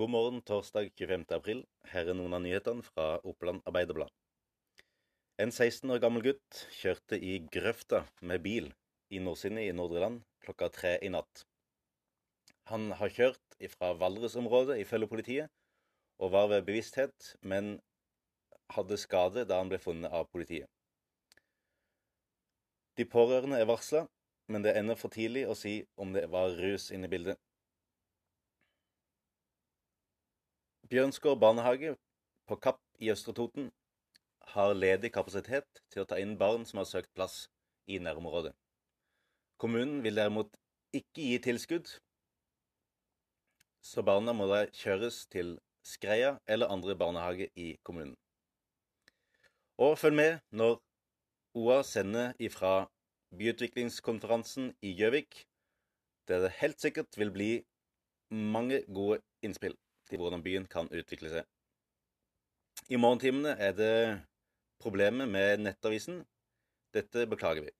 God morgen torsdag 25. april. Her er noen av nyhetene fra Oppland Arbeiderblad. En 16 år gammel gutt kjørte i grøfta med bil i Nordsinnet i Nordre Land klokka tre i natt. Han har kjørt fra Valdresområdet ifølge politiet, og var ved bevissthet, men hadde skade da han ble funnet av politiet. De pårørende er varsla, men det er ennå for tidlig å si om det var rus inne i bildet. Bjørnskår barnehage på Kapp i Østre Toten har ledig kapasitet til å ta inn barn som har søkt plass i nærområdet. Kommunen vil derimot ikke gi tilskudd, så barna må da kjøres til Skreia eller andre barnehage i kommunen. Og følg med når OA sender ifra byutviklingskonferansen i Gjøvik, der det helt sikkert vil bli mange gode innspill til hvordan byen kan utvikle seg. I morgentimene er det problemer med nettavisen. Dette beklager vi.